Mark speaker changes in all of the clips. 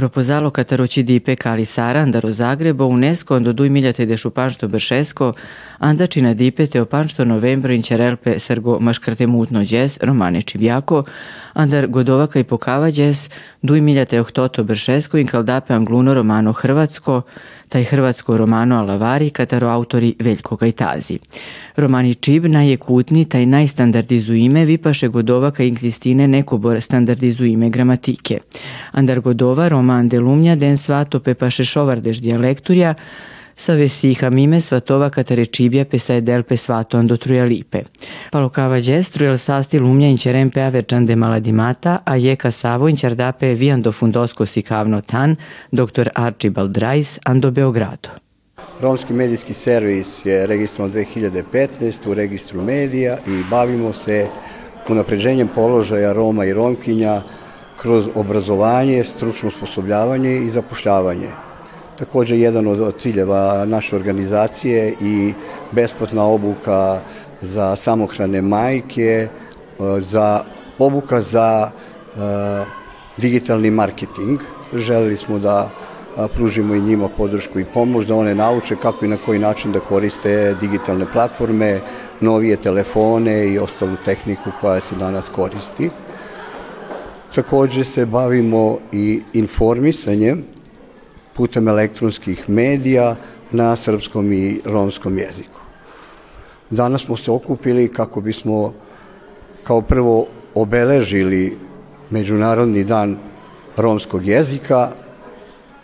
Speaker 1: Po propozalo Kataroći dipe Kali Sara, andar u Zagrebo, UNESCO ondo duj miljate andačina dipe te panšto novembro inčerelpe srgo maškrte mutno džes, romane čivjako, andar godovaka i pokava džes, duj miljate ohtoto bršesko in kaldape angluno romano hrvatsko, taj hrvatsko romano Alavari, kataro autori Veljko Gajtazi. Romani Čib najekutni, taj najstandardizu ime, vipaše Godovaka i Kristine nekobor standardizu ime gramatike. Andar Godova, roman Delumnja, den svato pepaše šovardeš dijalekturja, sa vesiha mime svatova katarečibja pesaje delpe svato ando trujalipe. Palokava džes trujal sasti lumnja inčerem pea verčande maladimata, a jeka savo inčardape viando fundosko sikavno tan, dr. Archibald Rice, ando Beogrado.
Speaker 2: Romski medijski servis je registrovan 2015 u registru medija i bavimo se unapređenjem položaja Roma i Romkinja kroz obrazovanje, stručno osposobljavanje i zapošljavanje. Takođe, jedan od ciljeva naše organizacije i besplatna obuka za samohrane majke, e, za obuka za e, digitalni marketing. Želeli smo da pružimo i njima podršku i pomoć, da one nauče kako i na koji način da koriste digitalne platforme, novije telefone i ostalu tehniku koja se danas koristi. Takođe se bavimo i informisanjem putem elektronskih medija na srpskom i romskom jeziku. Danas smo se okupili kako bismo kao prvo obeležili Međunarodni dan romskog jezika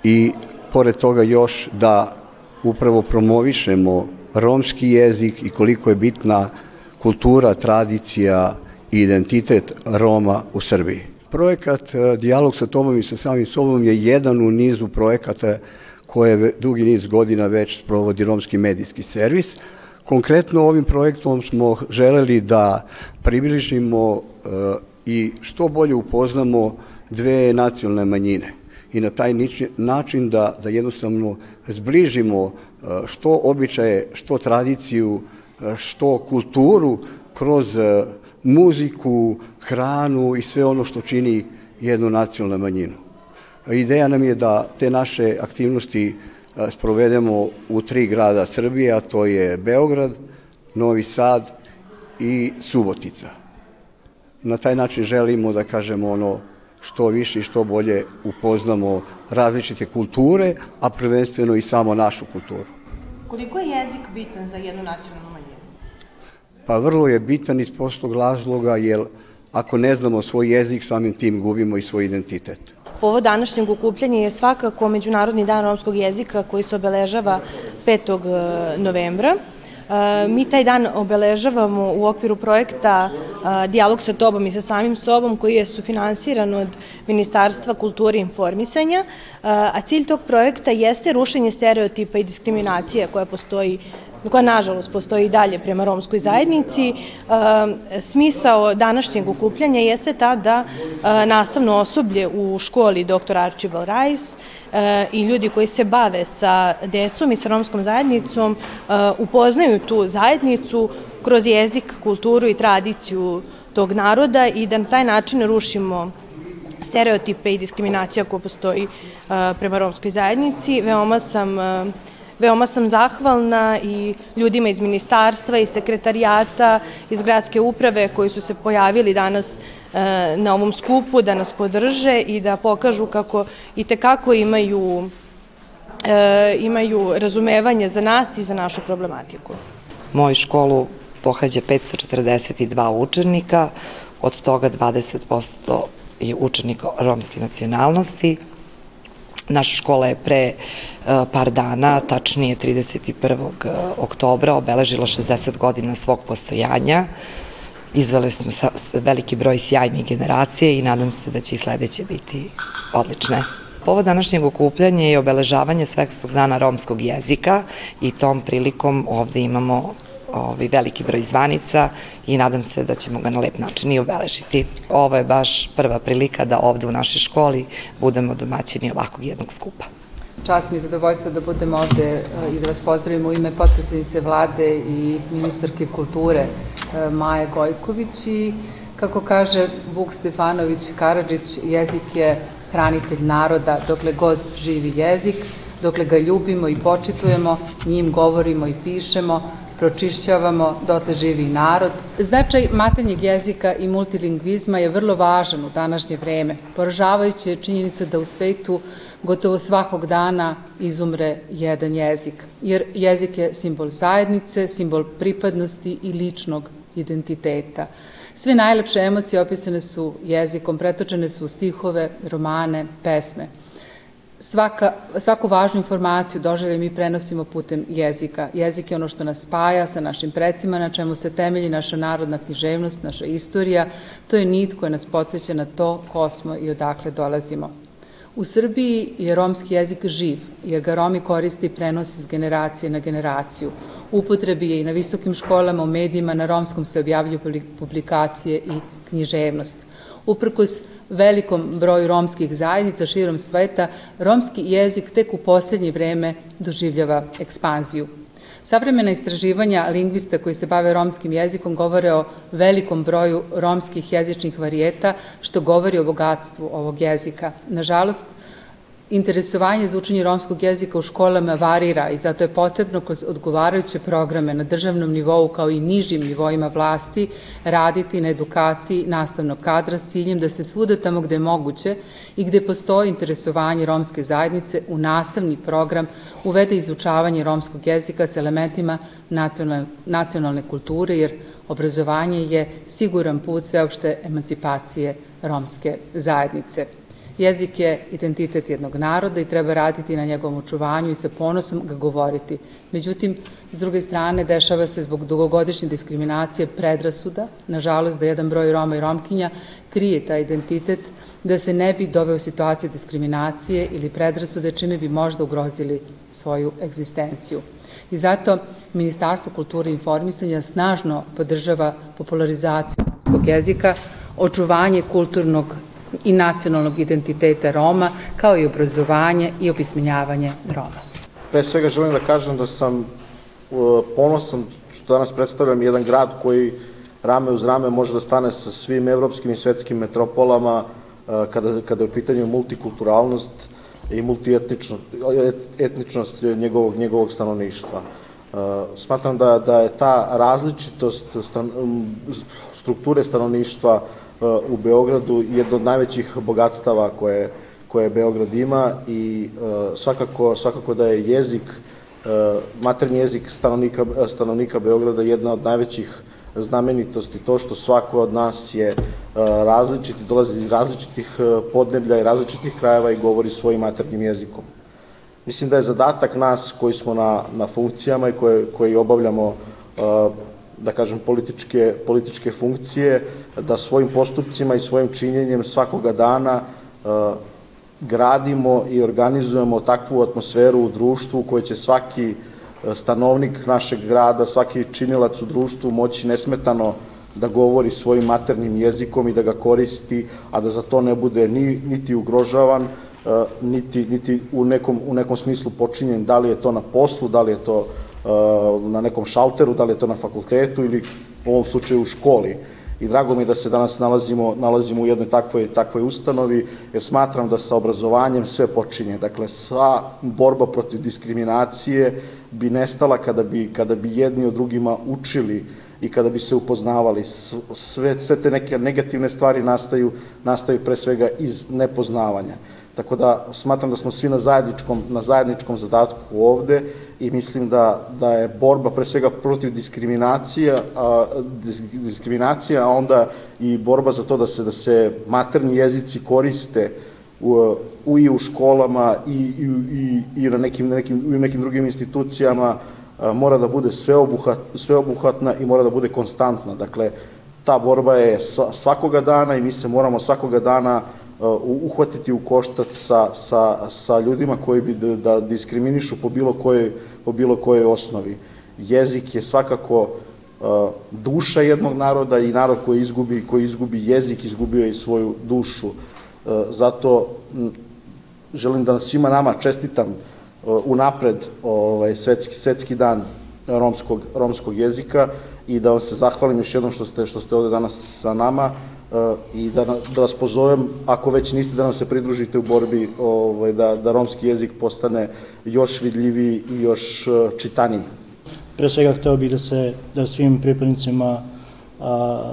Speaker 2: i pored toga još da upravo promovišemo romski jezik i koliko je bitna kultura, tradicija i identitet Roma u Srbiji. Projekat e, Dijalog sa tobom i sa samim sobom je jedan u nizu projekata koje dugi niz godina već sprovodi Romski medijski servis. Konkretno ovim projektom smo želeli da približimo e, i što bolje upoznamo dve nacionalne manjine i na taj način da, da jednostavno zbližimo e, što običaje, što tradiciju, što kulturu kroz muziku, hranu i sve ono što čini jednu nacionalnu manjinu. Ideja nam je da te naše aktivnosti e, sprovedemo u tri grada Srbije, a to je Beograd, Novi Sad i Subotica. Na taj način želimo da kažemo ono što više i što bolje upoznamo različite kulture, a prvenstveno i samo našu kulturu.
Speaker 3: Koliko je jezik bitan za jednu nacionalnu
Speaker 2: Pa vrlo je bitan iz prostog razloga, jer ako ne znamo svoj jezik, samim tim gubimo i svoj identitet.
Speaker 3: Povod današnjeg okupljanja je svakako Međunarodni dan romskog jezika koji se obeležava 5. E, novembra. E, mi taj dan obeležavamo u okviru projekta e, Dijalog sa tobom i sa samim sobom koji je sufinansiran od Ministarstva kulture i informisanja, a cilj tog projekta jeste rušenje stereotipa i diskriminacije koja postoji koja nažalost postoji i dalje prema romskoj zajednici. E, smisao današnjeg okupljanja jeste ta da e, nastavno osoblje u školi dr. Archibald Rice e, i ljudi koji se bave sa decom i sa romskom zajednicom upoznaju tu zajednicu kroz jezik, kulturu i tradiciju tog naroda i da na taj način rušimo stereotipe i diskriminacija koja postoji prema romskoj zajednici. Veoma sam Veoma sam zahvalna i ljudima iz ministarstva i sekretarijata, iz gradske uprave koji su se pojavili danas e, na ovom skupu da nas podrže i da pokažu kako i tekako imaju, e, imaju razumevanje za nas i za našu problematiku.
Speaker 4: Moju školu pohađa 542 učenika, od toga 20% je učenika romske nacionalnosti, Naša škola je pre e, par dana, tačnije 31. E, oktobra, obeležila 60 godina svog postojanja. Izvele smo veliki broj sjajnih generacije i nadam se da će i sledeće biti odlične. Povod današnjeg okupljanja je obeležavanje Svetskog dana romskog jezika i tom prilikom ovde imamo ovaj, veliki broj zvanica i nadam se da ćemo ga na lep način i obeležiti. Ovo je baš prva prilika da ovde u našoj školi budemo domaćini ovakvog jednog skupa.
Speaker 5: Čast mi je zadovoljstvo da budem ovde e, i da vas pozdravim u ime potpredsjednice vlade i ministarke kulture e, Maje Gojković i kako kaže Vuk Stefanović Karadžić, jezik je hranitelj naroda dokle god živi jezik, dokle ga ljubimo i počitujemo, njim govorimo i pišemo, pročišćavamo, dotle živi narod. Značaj maternjeg jezika i multilingvizma je vrlo važan u današnje vreme. Poražavajuće je činjenica da u svetu gotovo svakog dana izumre jedan jezik, jer jezik je simbol zajednice, simbol pripadnosti i ličnog identiteta. Sve najlepše emocije opisane su jezikom, pretočene su u stihove, romane, pesme. Svaka, svaku važnu informaciju doželje mi prenosimo putem jezika. Jezik je ono što nas spaja sa našim precima, na čemu se temelji naša narodna književnost, naša istorija. To je nit koja nas podsjeća na to ko smo i odakle dolazimo. U Srbiji je romski jezik živ, jer ga Romi koriste i prenose iz generacije na generaciju. Upotrebi je i na visokim školama, u medijima, na romskom se objavljuju publikacije i književnost. Uprkos velikom broju romskih zajednica širom sveta, romski jezik tek u poslednje vreme doživljava ekspanziju. Savremena istraživanja lingvista koji se bave romskim jezikom govore o velikom broju romskih jezičnih varijeta, što govori o bogatstvu ovog jezika. Nažalost, Interesovanje za učenje romskog jezika u školama varira i zato je potrebno kroz odgovarajuće programe na državnom nivou kao i nižim nivoima vlasti raditi na edukaciji nastavnog kadra s ciljem da se svuda tamo gde je moguće i gde postoji interesovanje romske zajednice u nastavni program uvede izučavanje romskog jezika s elementima nacionalne, nacionalne kulture jer obrazovanje je siguran put sveopšte emancipacije romske zajednice. Jezik je identitet jednog naroda i treba raditi na njegovom očuvanju i sa ponosom ga govoriti. Međutim, s druge strane, dešava se zbog dugogodišnje diskriminacije predrasuda, nažalost da jedan broj Roma i Romkinja krije taj identitet, da se ne bi doveo u situaciju diskriminacije ili predrasude, čime bi možda ugrozili svoju egzistenciju. I zato Ministarstvo kulture i informisanja snažno podržava popularizaciju romskog jezika, očuvanje kulturnog i nacionalnog identiteta Roma, kao i obrazovanje i opismenjavanje Roma.
Speaker 6: Pre svega želim da kažem da sam uh, ponosan što danas predstavljam jedan grad koji rame uz rame može da stane sa svim evropskim i svetskim metropolama uh, kada, kada je u pitanju multikulturalnost i multietničnost njegovog, njegovog stanovništva. Uh, smatram da, da je ta različitost stan, um, strukture stanovništva u Beogradu jedno od najvećih bogatstava koje, koje Beograd ima i e, svakako, svakako da je jezik, e, maternji jezik stanovnika, stanovnika Beograda jedna od najvećih znamenitosti, to što svako od nas je e, različiti, dolazi iz različitih podneblja i različitih krajeva i govori svojim maternjim jezikom. Mislim da je zadatak nas koji smo na, na funkcijama i koje, koji obavljamo da kažem, političke, političke funkcije, da svojim postupcima i svojim činjenjem svakoga dana uh, gradimo i organizujemo takvu atmosferu u društvu u kojoj će svaki e, stanovnik našeg grada, svaki činilac u društvu moći nesmetano da govori svojim maternim jezikom i da ga koristi, a da za to ne bude ni, niti ugrožavan, uh, niti, niti u, nekom, u nekom smislu počinjen, da li je to na poslu, da li je to Uh, na nekom šalteru, da li je to na fakultetu ili u ovom slučaju u školi. I drago mi je da se danas nalazimo, nalazimo u jednoj takvoj, takvoj ustanovi, jer smatram da sa obrazovanjem sve počinje. Dakle, sva borba protiv diskriminacije bi nestala kada bi, kada bi jedni od drugima učili i kada bi se upoznavali. Sve, sve te neke negativne stvari nastaju, nastaju pre svega iz nepoznavanja. Tako da smatram da smo svi na zajedničkom, na zajedničkom zadatku ovde i mislim da, da je borba pre svega protiv diskriminacija, a, diskriminacija, a onda i borba za to da se, da se materni jezici koriste u, u, i u školama i, i, i, i na nekim, nekim, u nekim drugim institucijama a, mora da bude sveobuhat, sveobuhatna i mora da bude konstantna. Dakle, ta borba je svakoga dana i mi se moramo svakoga dana uhvatiti u koštac sa, sa, sa ljudima koji bi da, da diskriminišu po bilo kojoj, po bilo kojoj osnovi. Jezik je svakako uh, duša jednog naroda i narod koji izgubi, koji izgubi jezik, izgubio je i svoju dušu. Uh, zato m, želim da svima nama čestitam uh, unapred ovaj, svetski, svetski dan romskog, romskog jezika i da vam se zahvalim još jednom što ste, što ste ovde danas sa nama i da, da vas pozovem, ako već niste, da nam se pridružite u borbi ovaj, da, da romski jezik postane još vidljiviji i još čitaniji.
Speaker 7: Pre svega hteo bih da se da svim pripadnicima a,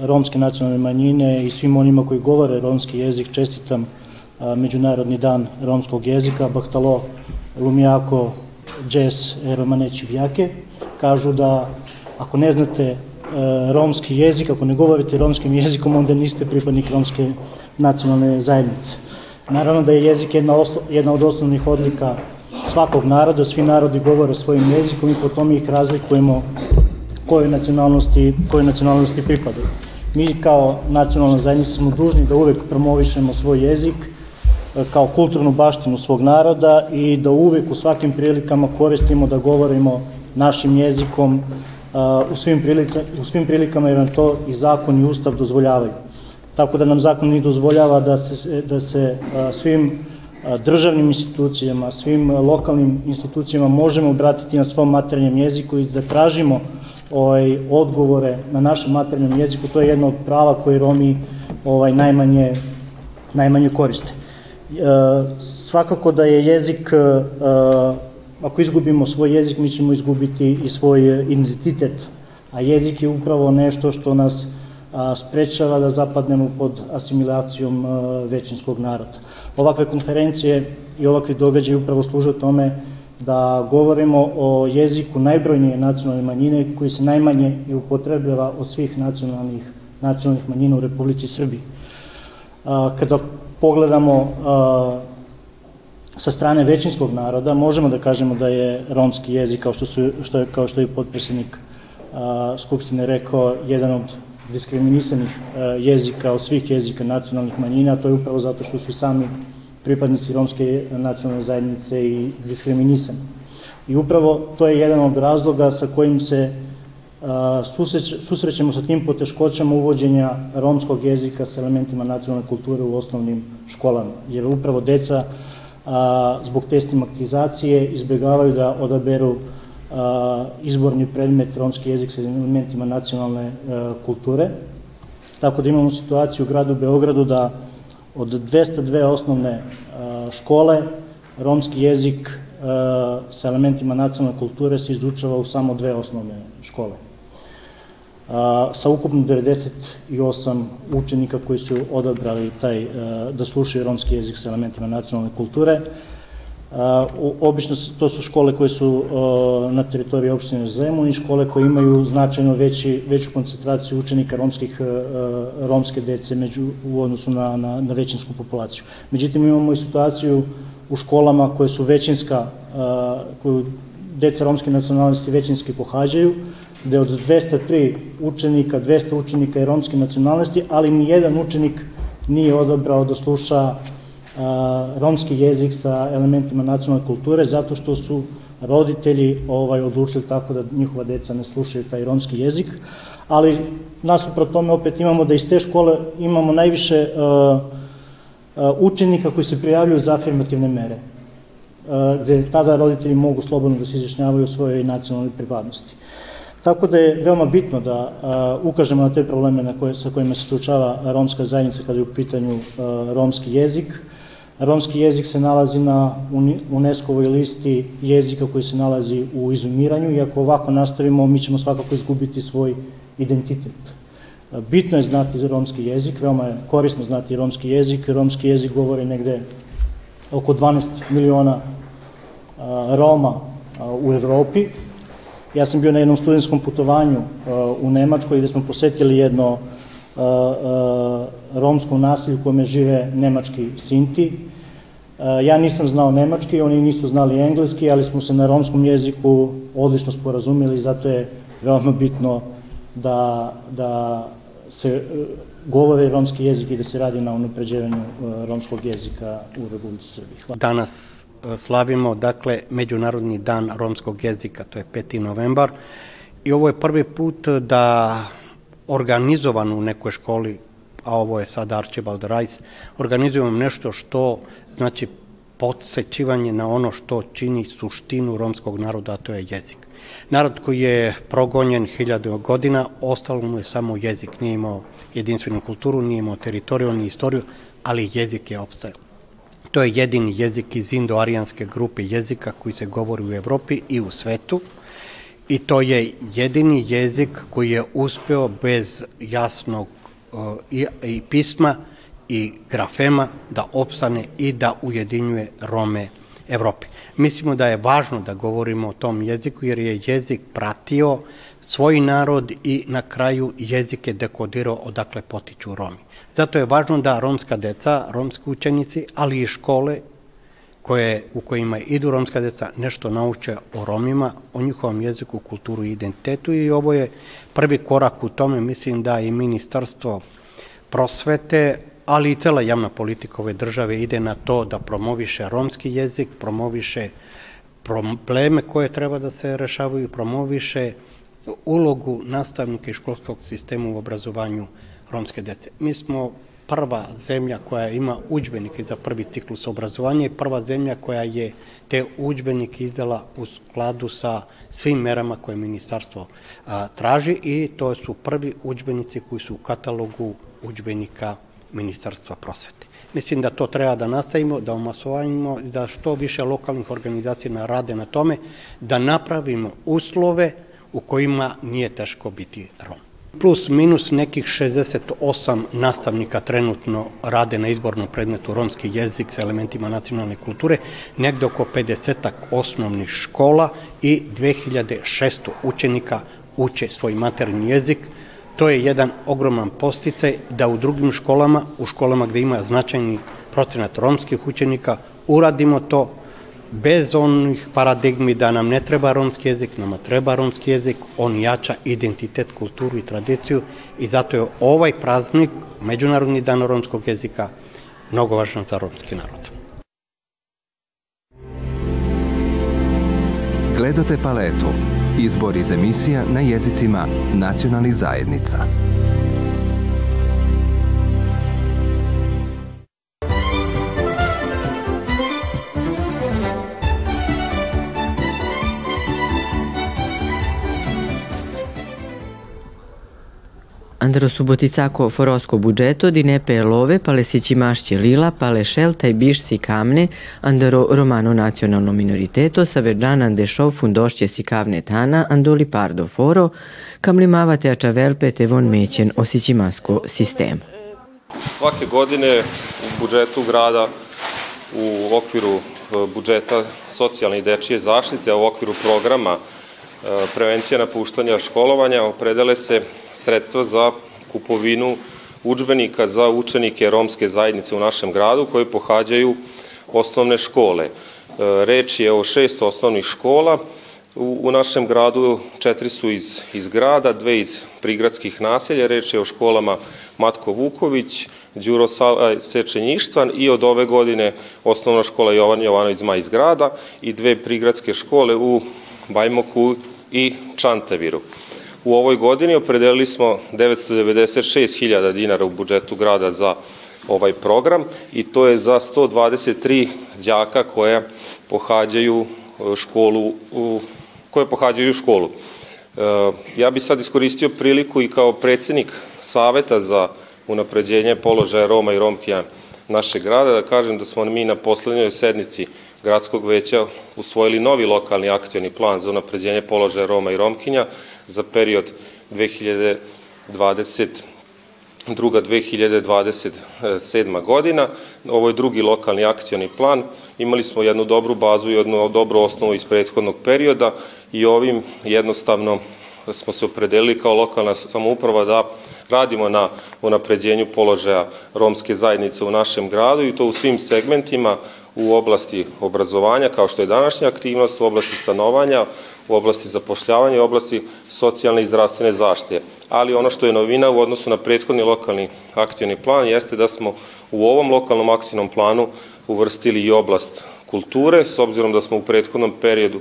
Speaker 7: romske nacionalne manjine i svim onima koji govore romski jezik čestitam a, Međunarodni dan romskog jezika, Bahtalo Lumijako Džes Romaneći Vjake. Kažu da ako ne znate e, romski jezik, ako ne govorite romskim jezikom, onda niste pripadnik romske nacionalne zajednice. Naravno da je jezik jedna, oslo, jedna od osnovnih odlika svakog naroda, svi narodi govore svojim jezikom i po tome ih razlikujemo koje nacionalnosti, koje nacionalnosti pripadaju. Mi kao nacionalna zajednica smo dužni da uvek promovišemo svoj jezik e, kao kulturnu baštinu svog naroda i da uvek u svakim prilikama koristimo da govorimo našim jezikom u svim, prilica, u svim prilikama jer nam to i zakon i ustav dozvoljavaju. Tako da nam zakon i dozvoljava da se, da se svim državnim institucijama, svim lokalnim institucijama možemo obratiti na svom maternjem jeziku i da tražimo ovaj, odgovore na našem maternjem jeziku, to je jedno od prava koje Romi ovaj, najmanje, najmanje koriste. E, svakako da je jezik, e, ako izgubimo svoj jezik, mi ćemo izgubiti i svoj identitet, a jezik je upravo nešto što nas a, sprečava da zapadnemo pod asimilacijom a, većinskog naroda. Ovakve konferencije i ovakvi događaji upravo služe tome da govorimo o jeziku najbrojnije nacionalne manjine koji se najmanje i upotrebljava od svih nacionalnih, nacionalnih manjina u Republici Srbiji. Kada pogledamo sa strane većinskog naroda, možemo da kažemo da je romski jezik, kao što, su, što je, kao što je podpredsjednik Skupštine rekao, jedan od diskriminisanih jezika od svih jezika nacionalnih manjina, to je upravo zato što su sami pripadnici romske nacionalne zajednice i diskriminisani. I upravo to je jedan od razloga sa kojim se susreć, susrećemo sa tim poteškoćama uvođenja romskog jezika sa elementima nacionalne kulture u osnovnim školama. Jer upravo deca a, zbog te stigmatizacije izbjegavaju da odaberu izborni predmet romski jezik sa elementima nacionalne kulture. Tako da imamo situaciju u gradu Beogradu da od 202 osnovne škole romski jezik sa elementima nacionalne kulture se izučava u samo dve osnovne škole. Sa ukupno 98 učenika koji su odabrali taj, da slušaju romski jezik sa elementima nacionalne kulture, Obično to su škole koje su na teritoriji opštine Zemun i škole koje imaju značajno veći, veću koncentraciju učenika romskih, romske dece među, u odnosu na, na, na većinsku populaciju. Međutim, imamo i situaciju u školama koje su većinska, koju deca romske nacionalnosti većinski pohađaju, gde od 203 učenika, 200 učenika je romske nacionalnosti, ali ni jedan učenik nije odabrao da sluša romski jezik sa elementima nacionalne kulture zato što su roditelji ovaj odlučili tako da njihova deca ne slušaju taj romski jezik, ali nasuprot tome opet imamo da iz te škole imamo najviše uh, uh, učenika koji se prijavljuju za afirmativne mere, uh, gde tada roditelji mogu slobodno da se izjašnjavaju o svojoj nacionalnoj pripadnosti. Tako da je veoma bitno da ukažemo na te probleme na koje, sa kojima se slučava romska zajednica kada je u pitanju romski jezik, Romski jezik se nalazi na UNESCO-ovoj listi jezika koji se nalazi u izumiranju i ako ovako nastavimo, mi ćemo svakako izgubiti svoj identitet. Bitno je znati romski jezik, veoma je korisno znati romski jezik. Romski jezik govori negde oko 12 miliona Roma u Evropi. Ja sam bio na jednom studenskom putovanju u Nemačkoj gde smo posetili jedno romskom nasilju u kome žive nemački Sinti. Ja nisam znao nemački, oni nisu znali engleski, ali smo se na romskom jeziku odlično sporazumili, zato je veoma bitno da, da se govore romski jezik i da se radi na unapređevanju romskog jezika u Republici Srbiji.
Speaker 8: Hvala. Danas slavimo, dakle, Međunarodni dan romskog jezika, to je 5. novembar, i ovo je prvi put da organizovan u nekoj školi, a ovo je sad Archibald Rice, organizujemo nešto što znači podsećivanje na ono što čini suštinu romskog naroda, a to je jezik. Narod koji je progonjen hiljadu godina, ostalo mu je samo jezik, nije imao jedinstvenu kulturu, nije imao teritoriju, ni istoriju, ali jezik je opstajao. To je jedini jezik iz indo-arijanske grupe jezika koji se govori u Evropi i u svetu i to je jedini jezik koji je uspeo bez jasnog uh, i, i pisma i grafema da opstane i da ujedinjuje Rome Evropi. Mislimo da je važno da govorimo o tom jeziku jer je jezik pratio svoj narod i na kraju jezik je dekodirao odakle potiču Romi. Zato je važno da romska deca, romski učenici, ali i škole koje, u kojima idu romska deca nešto nauče o Romima, o njihovom jeziku, kulturu i identitetu i ovo je prvi korak u tome, mislim da i ministarstvo prosvete, ali i cela javna politika ove države ide na to da promoviše romski jezik, promoviše probleme koje treba da se rešavaju, promoviše ulogu nastavnika i školskog sistema u obrazovanju romske dece. Mi smo prva zemlja koja ima učbenike za prvi ciklus obrazovanja i prva zemlja koja je te učbenike izdala u skladu sa svim merama koje ministarstvo a, traži i to su prvi učbenici koji su u katalogu učbenika Ministarstva prosvete. Mislim da to treba da nastavimo, da omasovanjimo, da što više lokalnih organizacija rade na tome, da napravimo uslove u kojima nije teško biti Rom. Plus minus nekih 68 nastavnika trenutno rade na izbornom predmetu romski jezik sa elementima nacionalne kulture, negde oko 50 osnovnih škola i 2600 učenika uče svoj materni jezik, To je jedan ogroman posticaj da u drugim školama, u školama gde ima značajni procenat romskih učenika, uradimo to bez onih paradigmi da nam ne treba romski jezik, nama treba romski jezik, on jača identitet, kulturu i tradiciju i zato je ovaj praznik, Međunarodni dan romskog jezika, mnogo važan za romski narod.
Speaker 9: Gledate paletu Izbor iz emisija na jezicima nacionalnih zajednica.
Speaker 1: Andro Suboticako forosko budžeto di ne pelove pale si cimasce lila pale scelta i bišci kamne andaro romano nacionalno minoriteto sa verđana ande šov fundošće si kavne tana andoli pardo foro kam limavate ačavelpe te von mećen osićimasko sistem.
Speaker 10: Svake godine u budžetu grada u okviru e, budžeta socijalne i dečije zaštite, a u okviru programa prevencija napuštanja školovanja, opredele se sredstva za kupovinu učbenika za učenike romske zajednice u našem gradu koji pohađaju osnovne škole. E, reč je o šest osnovnih škola, U, u našem gradu četiri su iz, iz grada, dve iz prigradskih naselja, reč je o školama Matko Vuković, Đuro Sečenjištvan i od ove godine osnovna škola Jovan Jovanović Zma iz grada i dve prigradske škole u Bajmoku i Čantaviru. U ovoj godini opredelili smo 996.000 dinara u budžetu grada za ovaj program i to je za 123 đaka koje pohađaju e, školu, koje pohađaju školu. E, ja bih sad iskoristio priliku i kao predsednik Saveta za unapređenje položaja Roma i Romkija našeg grada da kažem da smo mi na poslednjoj sednici gradskog veća usvojili novi lokalni akcijani plan za unapređenje položaja Roma i Romkinja za period 2020 druga 2027. godina. Ovo je drugi lokalni akcijani plan. Imali smo jednu dobru bazu i jednu dobru osnovu iz prethodnog perioda i ovim jednostavno smo se opredelili kao lokalna samouprava da radimo na unapređenju položaja romske zajednice u našem gradu i to u svim segmentima u oblasti obrazovanja, kao što je današnja aktivnost, u oblasti stanovanja, u oblasti zapošljavanja i oblasti socijalne i zdravstvene zaštite. Ali ono što je novina u odnosu na prethodni lokalni akcijni plan jeste da smo u ovom lokalnom akcijnom planu uvrstili i oblast kulture, s obzirom da smo u prethodnom periodu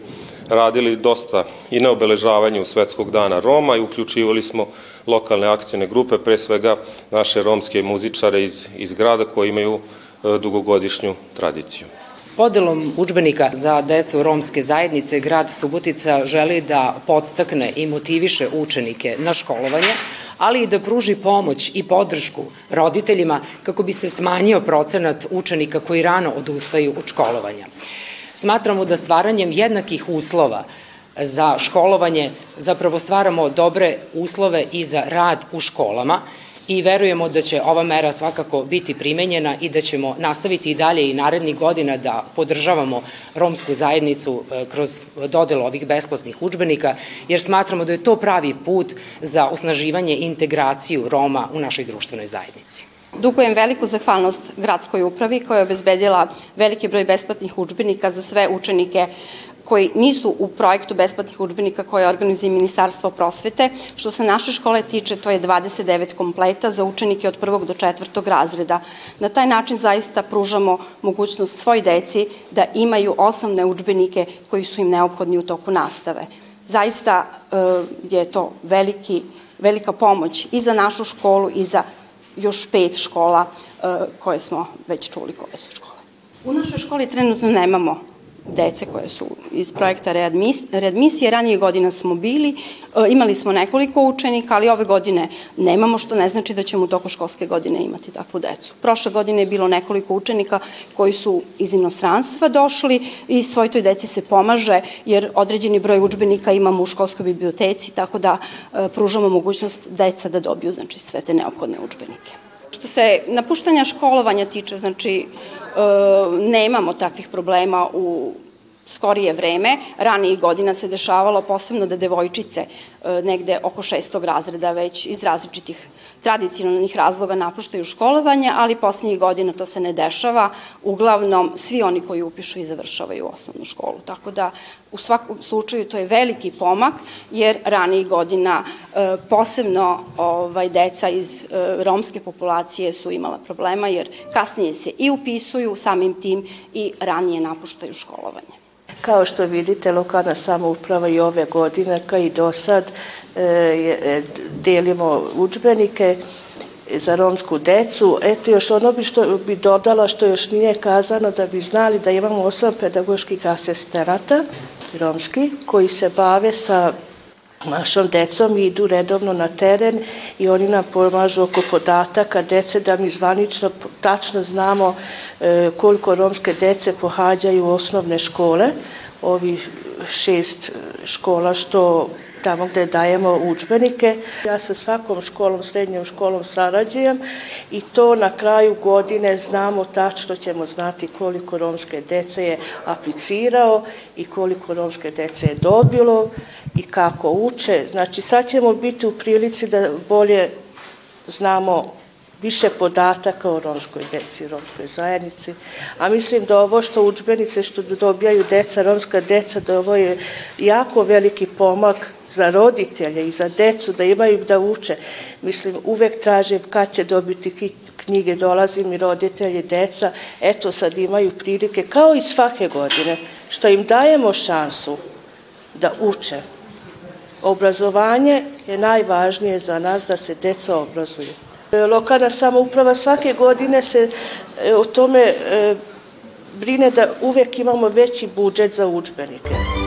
Speaker 10: radili dosta i na obeležavanju Svetskog dana Roma i uključivali smo lokalne akcijne grupe, pre svega naše romske muzičare iz, iz grada koji imaju E, dugogodišnju tradiciju.
Speaker 11: Podelom učbenika za decu romske zajednice grad Subotica želi da podstakne i motiviše učenike na školovanje, ali i da pruži pomoć i podršku roditeljima kako bi se smanjio procenat učenika koji rano odustaju od školovanja. Smatramo da stvaranjem jednakih uslova za školovanje zapravo stvaramo dobre uslove i za rad u školama i verujemo da će ova mera svakako biti primenjena i da ćemo nastaviti i dalje i narednih godina da podržavamo romsku zajednicu e, kroz dodelo ovih besplatnih učbenika, jer smatramo da je to pravi put za osnaživanje i integraciju Roma u našoj društvenoj zajednici.
Speaker 12: Dugujem veliku zahvalnost gradskoj upravi koja je obezbedila veliki broj besplatnih učbenika za sve učenike koji nisu u projektu besplatnih učbenika koje organizuje Ministarstvo prosvete. Što se naše škole tiče, to je 29 kompleta za učenike od prvog do četvrtog razreda. Na taj način zaista pružamo mogućnost svoj deci da imaju osnovne učbenike koji su im neophodni u toku nastave. Zaista e, je to veliki, velika pomoć i za našu školu i za još pet škola e, koje smo već čuli koje su škole. U našoj školi trenutno nemamo dece koje su iz projekta readmisije. Ranije godina smo bili, e, imali smo nekoliko učenika, ali ove godine nemamo, što ne znači da ćemo u toku školske godine imati takvu decu. Prošle godine je bilo nekoliko učenika koji su iz inostranstva došli i svoj toj deci se pomaže, jer određeni broj učbenika imamo u školskoj biblioteci, tako da e, pružamo mogućnost deca da dobiju znači, sve te neophodne učbenike. Što se napuštanja školovanja tiče, znači, E, nemamo takvih problema u skorije vreme. Ranijih godina se dešavalo posebno da devojčice e, negde oko šestog razreda već iz različitih tradicionalnih razloga napuštaju školovanje, ali poslednjih godina to se ne dešava. Uglavnom, svi oni koji upišu i završavaju osnovnu školu. Tako da, u svakom slučaju, to je veliki pomak, jer ranijih godina e, posebno ovaj, deca iz romske populacije su imala problema, jer kasnije se i upisuju samim tim i ranije napuštaju školovanje.
Speaker 13: Kao što vidite, lokalna samouprava i ove godine, kao i do sad, e, e, delimo učbenike za romsku decu. Eto još ono bi što bi dodala što još nije kazano da bi znali da imamo osam pedagoških asistenata romski koji se bave sa našom decom i idu redovno na teren i oni nam pomažu oko podataka dece da mi zvanično tačno znamo e, koliko romske dece pohađaju osnovne škole, ovi šest škola što tamo gde dajemo učbenike. Ja sa svakom školom, srednjom školom sarađujem i to na kraju godine znamo tačno ćemo znati koliko romske dece je aplicirao i koliko romske dece je dobilo i kako uče. Znači sad ćemo biti u prilici da bolje znamo više podataka o romskoj deci, romskoj zajednici, a mislim da ovo što učbenice što dobijaju deca, romska deca, da ovo je jako veliki pomak za roditelje i za decu, da imaju da uče. Mislim, uvek tražim kad će dobiti knjige, dolazi mi roditelji, deca, eto sad imaju prilike, kao i svake godine, što im dajemo šansu da uče. Obrazovanje je najvažnije za nas da se deca obrazuju. Lokalna samouprava svake godine se e, o tome e, brine da uvek imamo veći budžet za učbenike.